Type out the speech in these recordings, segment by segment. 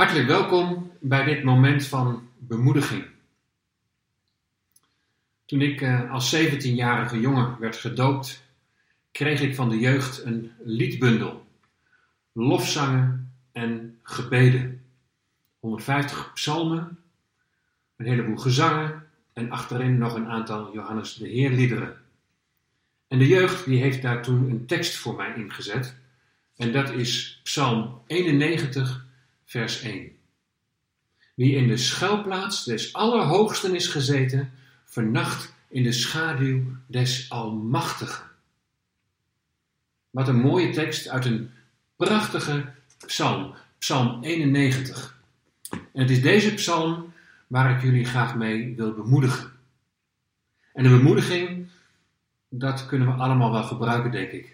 Hartelijk welkom bij dit moment van bemoediging. Toen ik eh, als 17-jarige jongen werd gedoopt, kreeg ik van de jeugd een liedbundel, lofzangen en gebeden. 150 psalmen, een heleboel gezangen en achterin nog een aantal Johannes de Heer liederen. En de jeugd die heeft daar toen een tekst voor mij ingezet. En dat is Psalm 91, vers 1. Wie in de schuilplaats des Allerhoogsten is gezeten, vernacht in de schaduw des Almachtigen. Wat een mooie tekst uit een prachtige psalm, Psalm 91. En het is deze psalm waar ik jullie graag mee wil bemoedigen. En een bemoediging, dat kunnen we allemaal wel gebruiken, denk ik.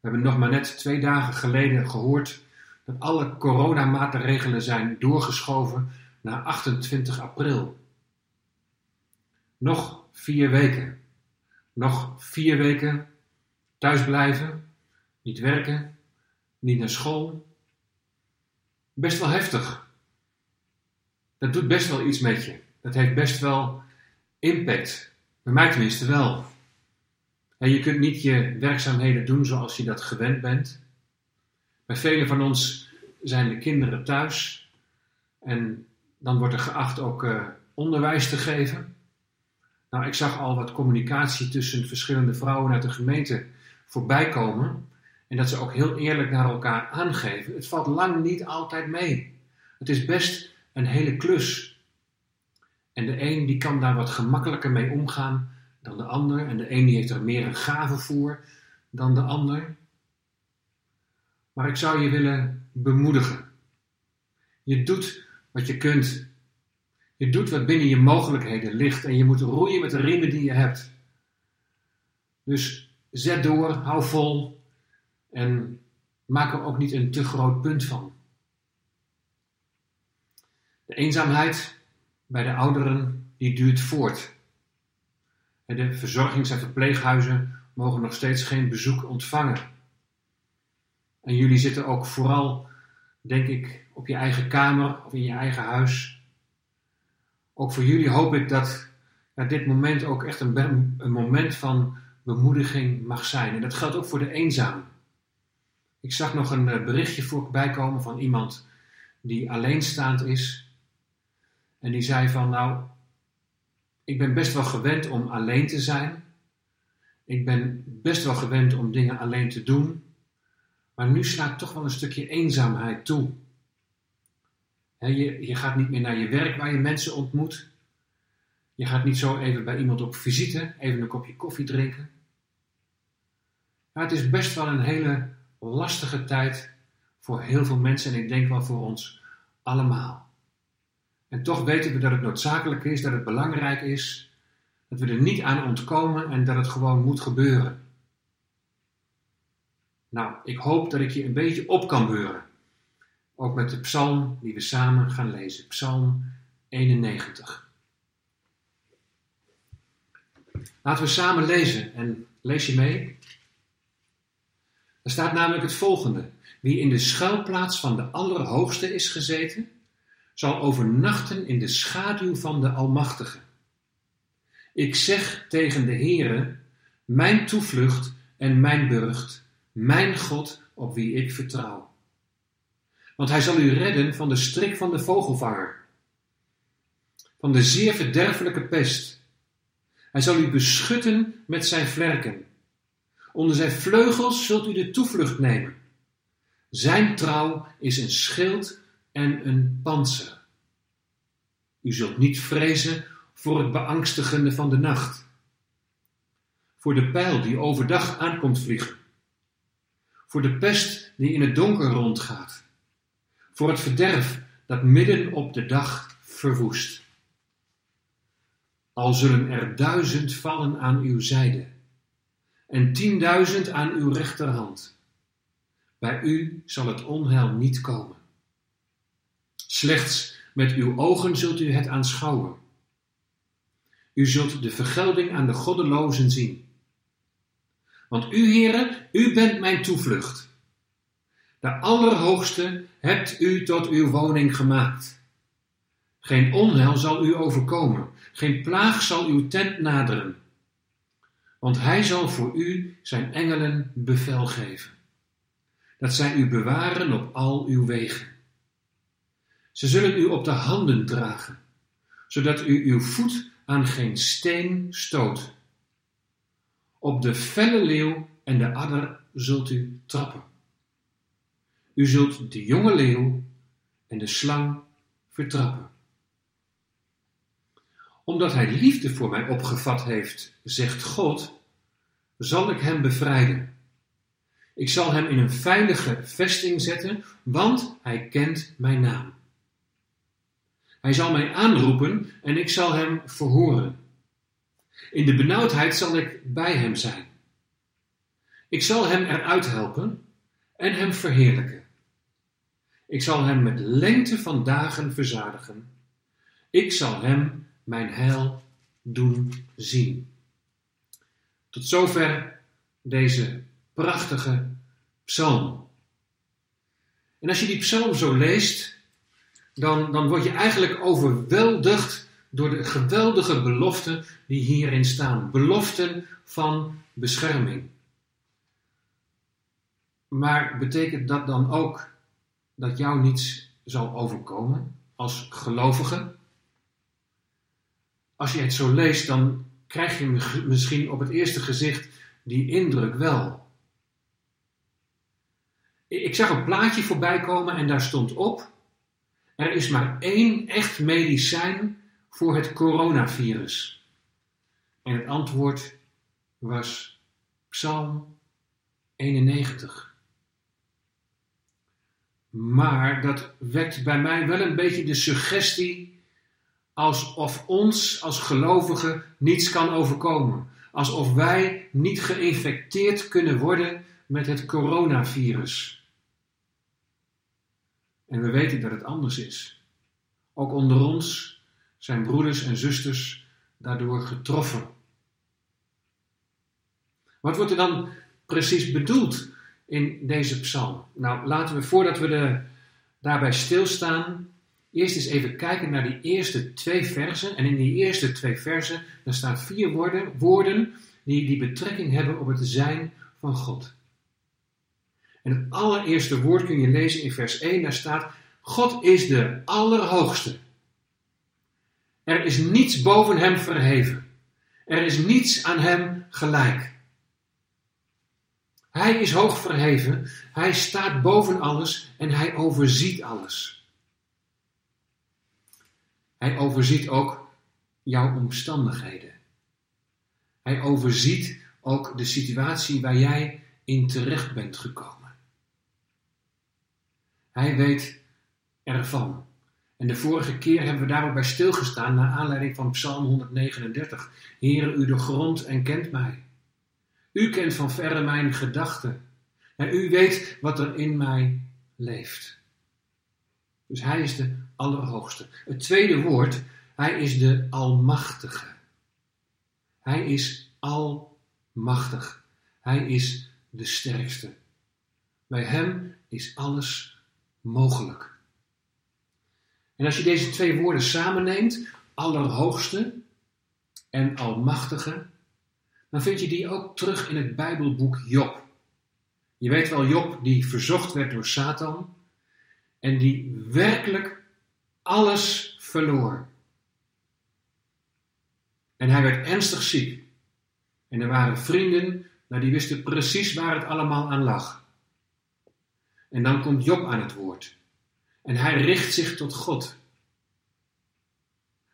We hebben nog maar net twee dagen geleden gehoord dat alle coronamaatregelen zijn doorgeschoven naar 28 april. Nog vier weken. Nog vier weken thuis blijven, niet werken, niet naar school. Best wel heftig. Dat doet best wel iets met je. Dat heeft best wel impact. Bij mij tenminste wel. En je kunt niet je werkzaamheden doen zoals je dat gewend bent. Bij velen van ons zijn de kinderen thuis en dan wordt er geacht ook uh, onderwijs te geven. Nou, ik zag al wat communicatie tussen verschillende vrouwen uit de gemeente voorbij komen. En dat ze ook heel eerlijk naar elkaar aangeven. Het valt lang niet altijd mee. Het is best een hele klus. En de een die kan daar wat gemakkelijker mee omgaan dan de ander. En de een die heeft er meer een gave voor dan de ander. Maar ik zou je willen bemoedigen. Je doet wat je kunt. Je doet wat binnen je mogelijkheden ligt en je moet roeien met de riemen die je hebt. Dus zet door, hou vol en maak er ook niet een te groot punt van. De eenzaamheid bij de ouderen die duurt voort. De verzorgings- en verpleeghuizen mogen nog steeds geen bezoek ontvangen. En jullie zitten ook vooral, denk ik, op je eigen kamer of in je eigen huis. Ook voor jullie hoop ik dat dit moment ook echt een, een moment van bemoediging mag zijn. En dat geldt ook voor de eenzaam. Ik zag nog een eh, berichtje voorbij komen van iemand die alleenstaand is. En die zei van, nou, ik ben best wel gewend om alleen te zijn. Ik ben best wel gewend om dingen alleen te doen. Maar nu slaat toch wel een stukje eenzaamheid toe. je, je gaat niet meer naar je werk waar je mensen ontmoet. Je gaat niet zo even bij iemand op visite, even een kopje koffie drinken. Het is best wel een hele lastige tijd voor heel veel mensen en ik denk wel voor ons allemaal. En toch weten we dat het noodzakelijk is, dat het belangrijk is, dat we er niet aan ontkomen en dat het gewoon moet gebeuren. Nou, ik hoop dat ik je een beetje op kan beuren. Ook met de psalm die we samen gaan lezen. Psalm 91. Laten we samen lezen en lees je mee. Er staat namelijk het volgende. Wie in de schuilplaats van de Allerhoogste is gezeten, zal overnachten in de schaduw van de Almachtige. Ik zeg tegen de Heere, mijn toevlucht en mijn burcht, mijn God op wie ik vertrouw. Want hij zal u redden van de strik van de vogelvanger, van de zeer verderfelijke pest. Hij zal u beschutten met zijn vlerken. Onder zijn vleugels zult u de toevlucht nemen. Zijn trouw is een schild en een panzer. U zult niet vrezen voor het beangstigende van de nacht, voor de pijl die overdag aankomt vliegen, voor de pest die in het donker rondgaat, voor het verderf dat midden op de dag verwoest. Al zullen er duizend vallen aan uw zijde en tienduizend aan uw rechterhand. Bij u zal het onheil niet komen. Slechts met uw ogen zult u het aanschouwen. U zult de vergelding aan de goddelozen zien. Want u, heren, u bent mijn toevlucht. De Allerhoogste hebt u tot uw woning gemaakt. Geen onheil zal u overkomen, geen plaag zal uw tent naderen. Want hij zal voor u zijn engelen bevel geven, dat zij u bewaren op al uw wegen. Ze zullen u op de handen dragen, zodat u uw voet aan geen steen stoot. Op de felle leeuw en de adder zult u trappen. U zult de jonge leeuw en de slang vertrappen. Omdat hij liefde voor mij opgevat heeft, zegt God, zal ik hem bevrijden. Ik zal hem in een veilige vesting zetten, want hij kent mijn naam. Hij zal mij aanroepen en ik zal hem verhoren. In de benauwdheid zal ik bij hem zijn. Ik zal hem eruit helpen en hem verheerlijken. Ik zal hem met lengte van dagen verzadigen. Ik zal hem mijn heil doen zien. Tot zover deze prachtige psalm. En als je die psalm zo leest, dan, dan word je eigenlijk overweldigd door de geweldige beloften die hierin staan. Beloften van bescherming. Maar betekent dat dan ook dat jou niets zal overkomen als gelovige? Als je het zo leest, dan krijg je misschien op het eerste gezicht die indruk wel. Ik zag een plaatje voorbij komen en daar stond op: er is maar één echt medicijn voor het coronavirus. En het antwoord was Psalm 91. Maar dat wekt bij mij wel een beetje de suggestie alsof ons als gelovigen niets kan overkomen. Alsof wij niet geïnfecteerd kunnen worden met het coronavirus. En we weten dat het anders is. Ook onder ons zijn broeders en zusters daardoor getroffen. Wat wordt er dan precies bedoeld in deze psalm? Nou, laten we voordat we daarbij stilstaan, eerst eens even kijken naar die eerste twee versen. En in die eerste twee versen, daar staan vier woorden, woorden die, die betrekking hebben op het zijn van God. En het allereerste woord kun je lezen in vers 1, daar staat: God is de Allerhoogste. Er is niets boven hem verheven. Er is niets aan hem gelijk. Hij is hoog verheven, hij staat boven alles en hij overziet alles. Hij overziet ook jouw omstandigheden. Hij overziet ook de situatie waar jij in terecht bent gekomen. Hij weet ervan. En de vorige keer hebben we daarop bij stilgestaan naar aanleiding van Psalm 139. Heere, u de grond en kent mij. U kent van verre mijn gedachten. En u weet wat er in mij leeft. Dus hij is de Allerhoogste. Het tweede woord, hij is de Almachtige. Hij is almachtig. Hij is de sterkste. Bij hem is alles mogelijk. En als je deze twee woorden samenneemt, Allerhoogste en Almachtige, dan vind je die ook terug in het Bijbelboek Job. Je weet wel, Job die verzocht werd door Satan en die werkelijk alles verloor. En hij werd ernstig ziek. En er waren vrienden, nou die wisten precies waar het allemaal aan lag. En dan komt Job aan het woord. En hij richt zich tot God.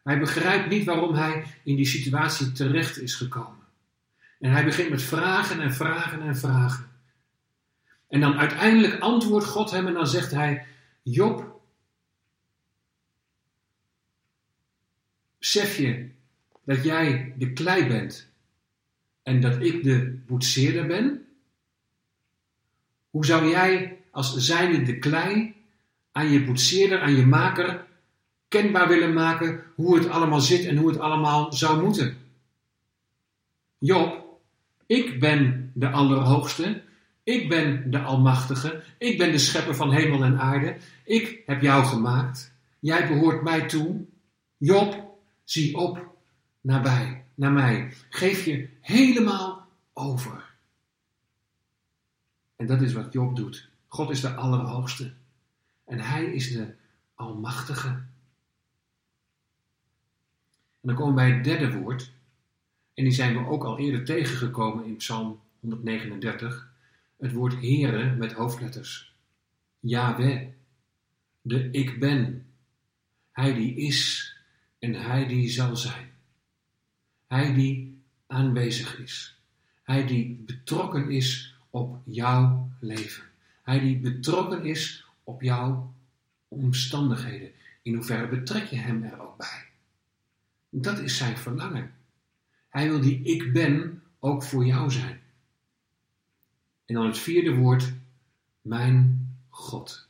Hij begrijpt niet waarom hij in die situatie terecht is gekomen. En hij begint met vragen en vragen en vragen. En dan uiteindelijk antwoordt God hem en dan zegt hij: Job, besef je dat jij de klei bent en dat ik de boetseerder ben? Hoe zou jij als zijnde de klei aan je boetseerder, aan je maker, kenbaar willen maken hoe het allemaal zit en hoe het allemaal zou moeten? Job, ik ben de Allerhoogste Ik ben de Almachtige. Ik ben de schepper van hemel en aarde. Ik heb jou gemaakt. Jij behoort mij toe. Job, zie op nabij, naar mij. Geef je helemaal over. En dat is wat Job doet. God is de Allerhoogste. En Hij is de Almachtige. En dan komen we bij het derde woord. En die zijn we ook al eerder tegengekomen in Psalm 139 het woord Heere met hoofdletters. Yahweh, de ik ben. Hij die is en hij die zal zijn. Hij die aanwezig is. Hij die betrokken is op jouw leven. Hij die betrokken is op jouw omstandigheden. In hoeverre betrek je hem er ook bij? Dat is zijn verlangen. Hij wil die ik ben ook voor jou zijn. En dan het vierde woord, mijn God.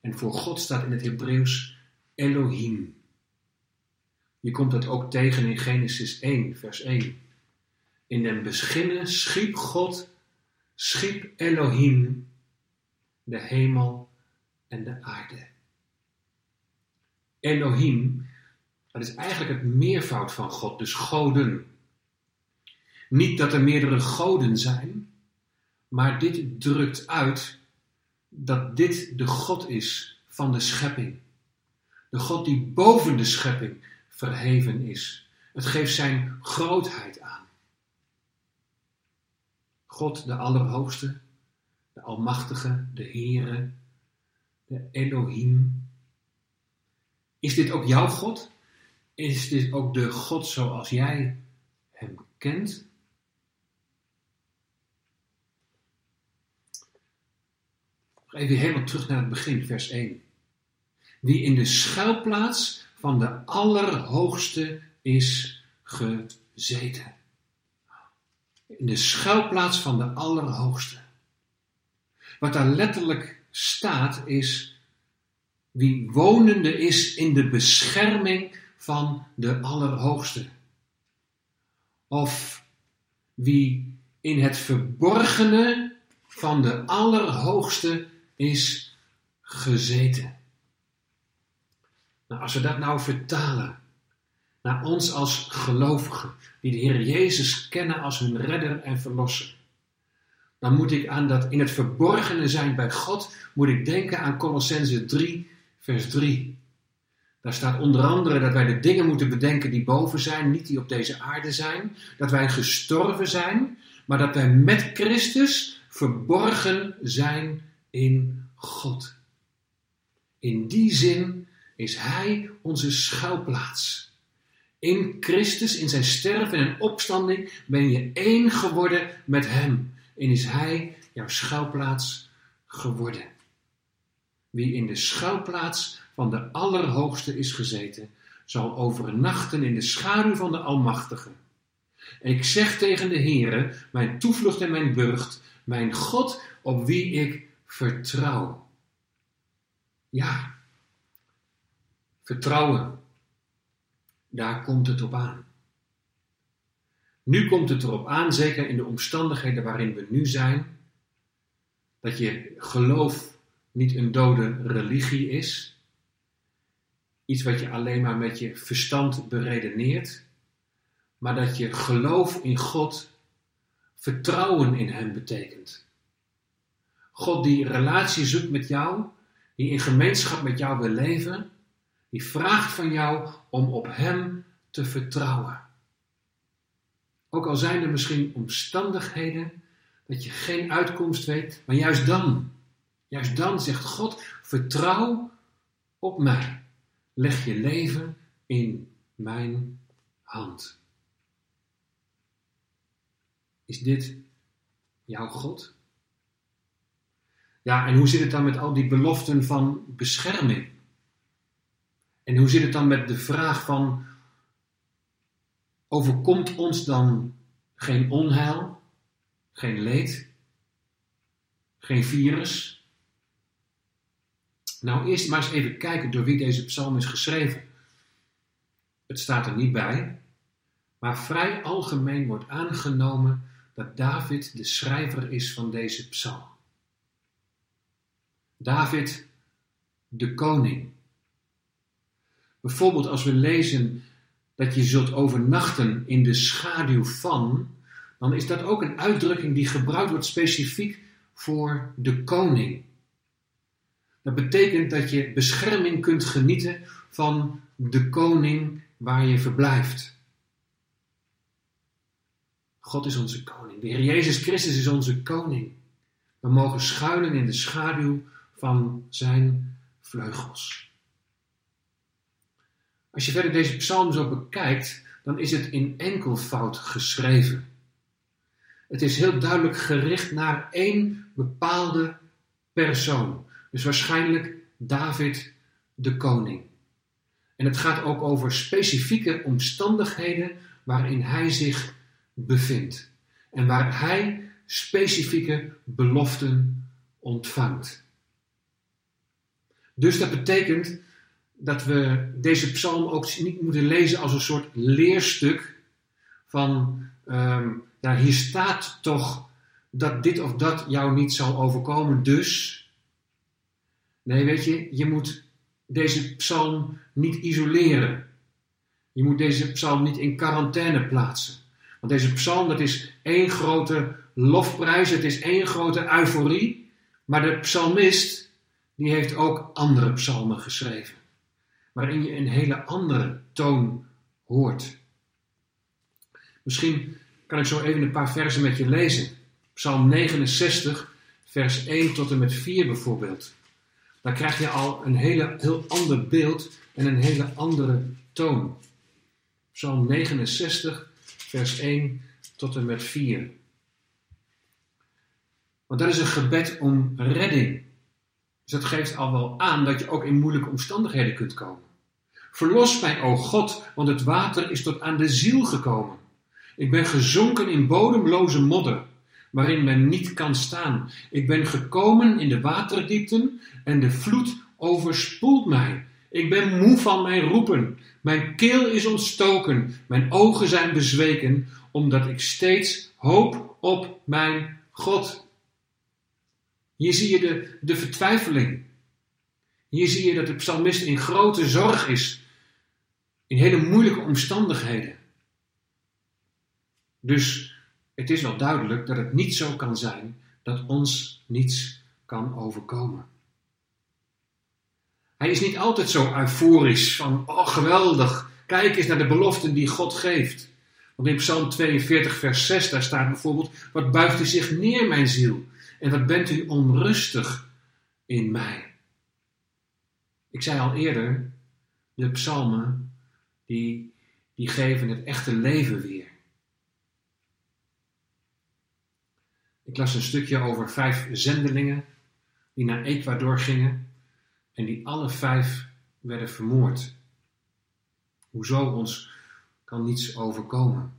En voor God staat in het Hebreeuws Elohim. Je komt dat ook tegen in Genesis 1, vers 1. In den beginnen schiep God, schiep Elohim de hemel en de aarde. Elohim, dat is eigenlijk het meervoud van God, dus goden. Niet dat er meerdere goden zijn, maar dit drukt uit dat dit de God is van de schepping. De God die boven de schepping verheven is. Het geeft zijn grootheid aan. God de Allerhoogste, de Almachtige, de Heere, de Elohim. Is dit ook jouw God? Is dit ook de God zoals jij hem kent? Even helemaal terug naar het begin, vers 1. Wie in de schuilplaats van de Allerhoogste is gezeten. In de schuilplaats van de Allerhoogste. Wat daar letterlijk staat is wie wonende is in de bescherming van de Allerhoogste. Of wie in het verborgene van de Allerhoogste is gezeten. Nou, als we dat nou vertalen naar ons als gelovigen, die de Heer Jezus kennen als hun redder en verlosser, dan moet ik aan dat in het verborgene zijn bij God, moet ik denken aan Colossense 3, vers 3. Daar staat onder andere dat wij de dingen moeten bedenken die boven zijn, niet die op deze aarde zijn. Dat wij gestorven zijn, maar dat wij met Christus verborgen zijn in God. In die zin is Hij onze schuilplaats. In Christus, in zijn sterven en opstanding, ben je één geworden met Hem. En is Hij jouw schuilplaats geworden. Wie in de schuilplaats van de Allerhoogste is gezeten, zal overnachten in de schaduw van de Almachtige. Ik zeg tegen de Heere, mijn toevlucht en mijn burcht, mijn God op wie ik vertrouw. Ja, vertrouwen. Daar komt het op aan. Nu komt het erop aan, zeker in de omstandigheden waarin we nu zijn, dat je geloof niet een dode religie is, iets wat je alleen maar met je verstand beredeneert, maar dat je geloof in God, vertrouwen in Hem betekent. God die relatie zoekt met jou, die in gemeenschap met jou wil leven, die vraagt van jou om op Hem te vertrouwen. Ook al zijn er misschien omstandigheden dat je geen uitkomst weet, maar juist dan, juist dan zegt God, vertrouw op mij. Leg je leven in mijn hand. Is dit jouw God? Ja, en hoe zit het dan met al die beloften van bescherming? En hoe zit het dan met de vraag van, overkomt ons dan geen onheil, geen leed, geen virus? Nou, eerst maar eens even kijken door wie deze psalm is geschreven. Het staat er niet bij, maar vrij algemeen wordt aangenomen dat David de schrijver is van deze psalm. David, de koning. Bijvoorbeeld als we lezen dat je zult overnachten in de schaduw van, dan is dat ook een uitdrukking die gebruikt wordt specifiek voor de koning. Dat betekent dat je bescherming kunt genieten van de koning waar je verblijft. God is onze koning. De Heer Jezus Christus is onze koning. We mogen schuilen in de schaduw van zijn vleugels. Als je verder deze psalm zo bekijkt, dan is het in enkelvoud geschreven. Het is heel duidelijk gericht naar één bepaalde persoon. Dus waarschijnlijk David de koning. En het gaat ook over specifieke omstandigheden waarin hij zich bevindt. En waar hij specifieke beloften ontvangt. Dus dat betekent dat we deze psalm ook niet moeten lezen als een soort leerstuk van, um, ja, hier staat toch dat dit of dat jou niet zal overkomen, dus. Nee, weet je, je moet deze psalm niet isoleren. Je moet deze psalm niet in quarantaine plaatsen. Want deze psalm, dat is één grote lofprijs, het is één grote euforie. Maar de psalmist, die heeft ook andere psalmen geschreven. Waarin je een hele andere toon hoort. Misschien kan ik zo even een paar versen met je lezen. Psalm 69, vers 1 tot en met 4 bijvoorbeeld. Dan krijg je al een hele, heel ander beeld en een hele andere toon. Psalm 69, vers 1 tot en met 4. Want dat is een gebed om redding. Dus dat geeft al wel aan dat je ook in moeilijke omstandigheden kunt komen. Verlos mij, o God, want het water is tot aan de ziel gekomen. Ik ben gezonken in bodemloze modder, waarin men niet kan staan. Ik ben gekomen in de waterdiepten en de vloed overspoelt mij. Ik ben moe van mijn roepen. Mijn keel is ontstoken. Mijn ogen zijn bezweken, omdat ik steeds hoop op mijn God. Hier zie je de, de vertwijfeling. Hier zie je dat de psalmist in grote zorg is. In hele moeilijke omstandigheden. Dus het is wel duidelijk dat het niet zo kan zijn dat ons niets kan overkomen. Hij is niet altijd zo euforisch van, oh geweldig, kijk eens naar de beloften die God geeft. Want in Psalm 42, vers 6, daar staat bijvoorbeeld, wat buigt u zich neer, mijn ziel, en wat bent u onrustig in mij. Ik zei al eerder, de psalmen, die, die geven het echte leven weer. Ik las een stukje over vijf zendelingen die naar Ecuador gingen en die alle vijf werden vermoord. Hoezo ons kan niets overkomen.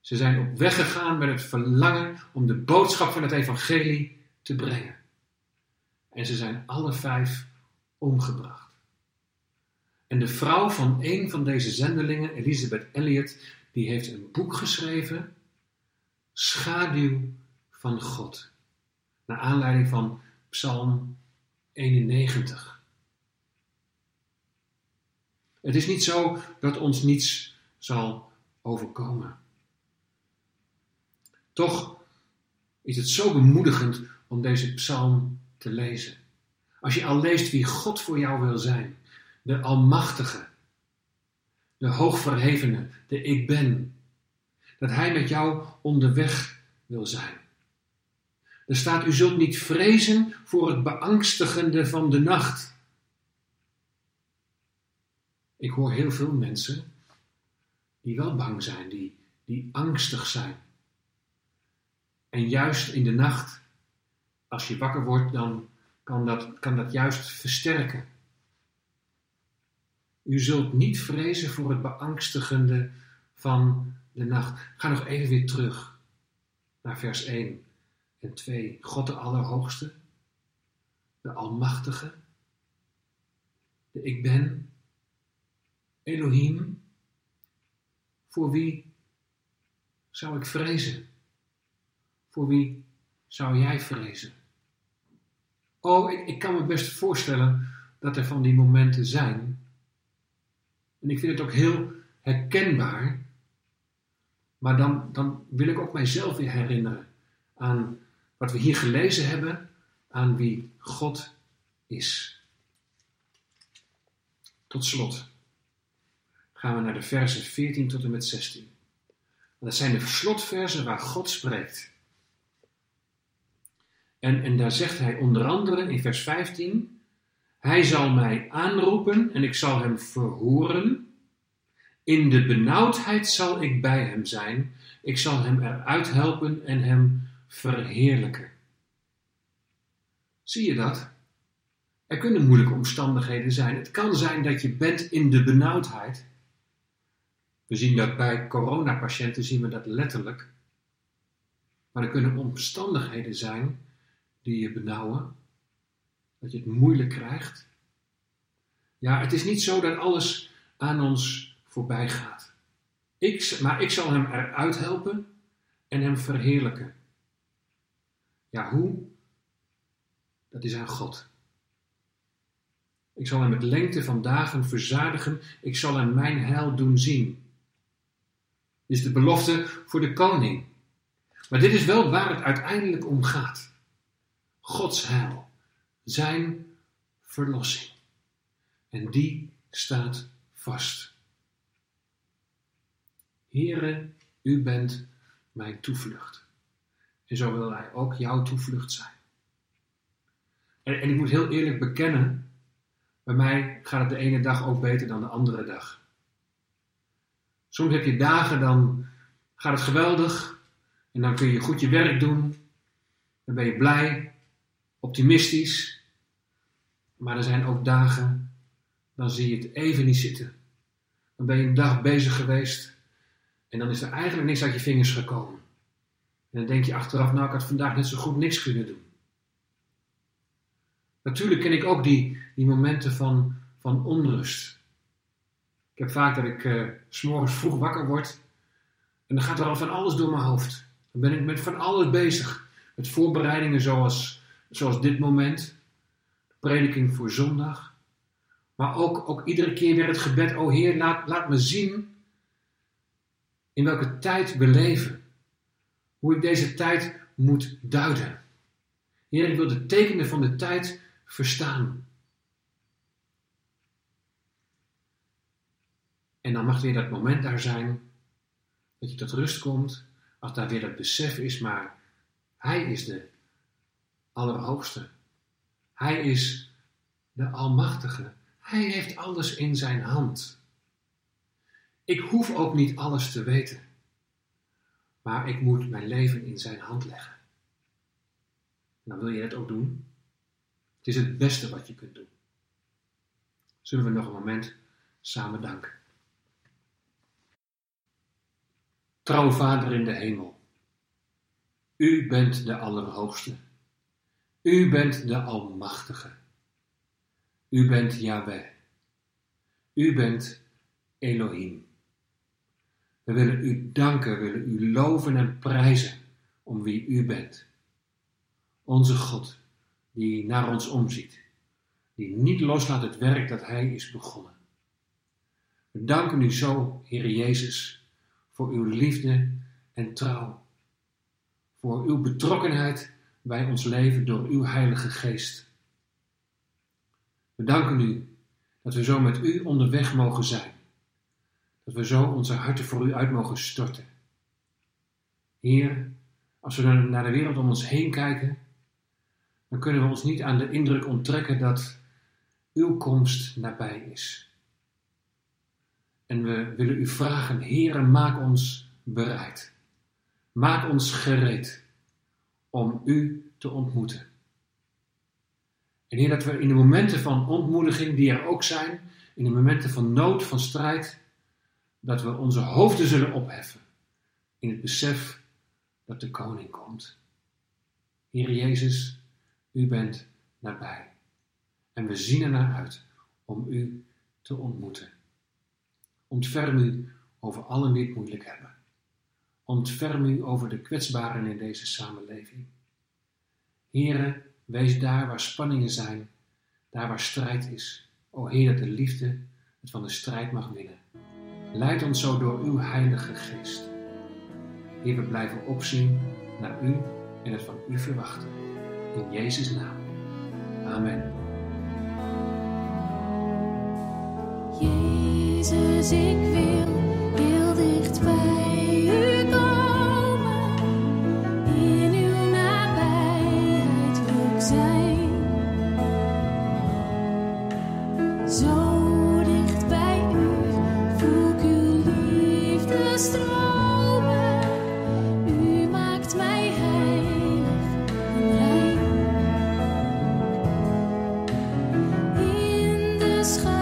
Ze zijn op weg gegaan met het verlangen om de boodschap van het evangelie te brengen. En ze zijn alle vijf omgebracht. En de vrouw van een van deze zendelingen, Elizabeth Elliot, die heeft een boek geschreven, Schaduw van God. Naar aanleiding van Psalm 91. Het is niet zo dat ons niets zal overkomen. Toch is het zo bemoedigend om deze psalm te lezen. Als je al leest wie God voor jou wil zijn, de Almachtige, de Hoogverhevene, de Ik Ben, dat Hij met jou onderweg wil zijn. Er staat, u zult niet vrezen voor het beangstigende van de nacht. Ik hoor heel veel mensen die wel bang zijn, die, die angstig zijn. En juist in de nacht, als je wakker wordt, dan kan dat, kan dat juist versterken. U zult niet vrezen voor het beangstigende van de nacht. Ga nog even weer terug naar vers 1 en 2. God de Allerhoogste, de Almachtige, de Ik Ben, Elohim. Voor wie zou ik vrezen? voor wie zou jij vrezen? Oh, ik, ik kan me best voorstellen dat er van die momenten zijn. En ik vind het ook heel herkenbaar. Maar dan, dan wil ik ook mijzelf weer herinneren aan wat we hier gelezen hebben, aan wie God is. Tot slot gaan we naar de versen 14 tot en met 16. Dat zijn de slotversen waar God spreekt. En, en daar zegt hij onder andere in vers 15: Hij zal mij aanroepen en ik zal hem verhoren. In de benauwdheid zal ik bij hem zijn. Ik zal hem eruit helpen en hem verheerlijken. Zie je dat? Er kunnen moeilijke omstandigheden zijn. Het kan zijn dat je bent in de benauwdheid. We zien dat bij coronapatiënten, zien we dat letterlijk. Maar er kunnen omstandigheden zijn die je benauwen, dat je het moeilijk krijgt. Ja, het is niet zo dat alles aan ons voorbij gaat. Ik, maar ik zal hem eruit helpen en hem verheerlijken. Ja, hoe? Dat is aan God. Ik zal hem met lengte van dagen verzadigen. Ik zal hem mijn heil doen zien. Dit is de belofte voor de koning. Maar dit is wel waar het uiteindelijk om gaat. Gods heil. Zijn verlossing. En die staat vast. Here, u bent mijn toevlucht. En zo wil hij ook jouw toevlucht zijn. En, en ik moet heel eerlijk bekennen bij mij gaat het de ene dag ook beter dan de andere dag. Soms heb je dagen, dan gaat het geweldig. En dan kun je goed je werk doen. Dan ben je blij, optimistisch. Maar er zijn ook dagen, dan zie je het even niet zitten. Dan ben je een dag bezig geweest. En dan is er eigenlijk niks uit je vingers gekomen. En dan denk je achteraf, nou ik had vandaag net zo goed niks kunnen doen. Natuurlijk ken ik ook die, die momenten van, van onrust. Ik heb vaak dat ik uh, s'morgens vroeg wakker word en dan gaat er al van alles door mijn hoofd. Dan ben ik met van alles bezig. Met voorbereidingen zoals, zoals dit moment, de prediking voor zondag. Maar ook, ook iedere keer weer het gebed, oh Heer, laat, laat me zien in welke tijd we leven. Hoe ik deze tijd moet duiden. Heer, ik wil de tekenen van de tijd verstaan. En dan mag weer dat moment daar zijn dat je tot rust komt, als daar weer dat besef is, maar Hij is de Allerhoogste. Hij is de Almachtige. Hij heeft alles in zijn hand. Ik hoef ook niet alles te weten, maar ik moet mijn leven in zijn hand leggen. Nou wil je het ook doen? Het is het beste wat je kunt doen. Zullen we nog een moment samen danken? Trouwe Vader in de hemel, U bent de Allerhoogste. U bent de Almachtige. U bent Yahweh. U bent Elohim. We willen U danken, willen U loven en prijzen om wie U bent. Onze God die naar ons omziet, die niet loslaat het werk dat Hij is begonnen. We danken u zo, Heer Jezus, voor uw liefde en trouw, voor uw betrokkenheid bij ons leven door uw Heilige Geest. We danken u dat we zo met u onderweg mogen zijn, dat we zo onze harten voor u uit mogen storten. Heer, als we naar de wereld om ons heen kijken, dan kunnen we ons niet aan de indruk onttrekken dat uw komst nabij is. En we willen u vragen, Heere, maak ons bereid. Maak ons gereed om u te ontmoeten. En Heer, dat we in de momenten van ontmoediging, die er ook zijn, in de momenten van nood, van strijd, dat we onze hoofden zullen opheffen in het besef dat de koning komt. Heer Jezus, u bent nabij. En we zien er naar uit om u te ontmoeten. Ontferm u over allen die het moeilijk hebben. Ontferm u over de kwetsbaren in deze samenleving. Heren, wees daar waar spanningen zijn, daar waar strijd is. O Heer, dat de liefde het van de strijd mag winnen. Leid ons zo door uw Heilige Geest. Heer, we blijven opzien naar u en het van u verwachten. In Jezus' naam. Amen. Jezus, ik wil heel dicht De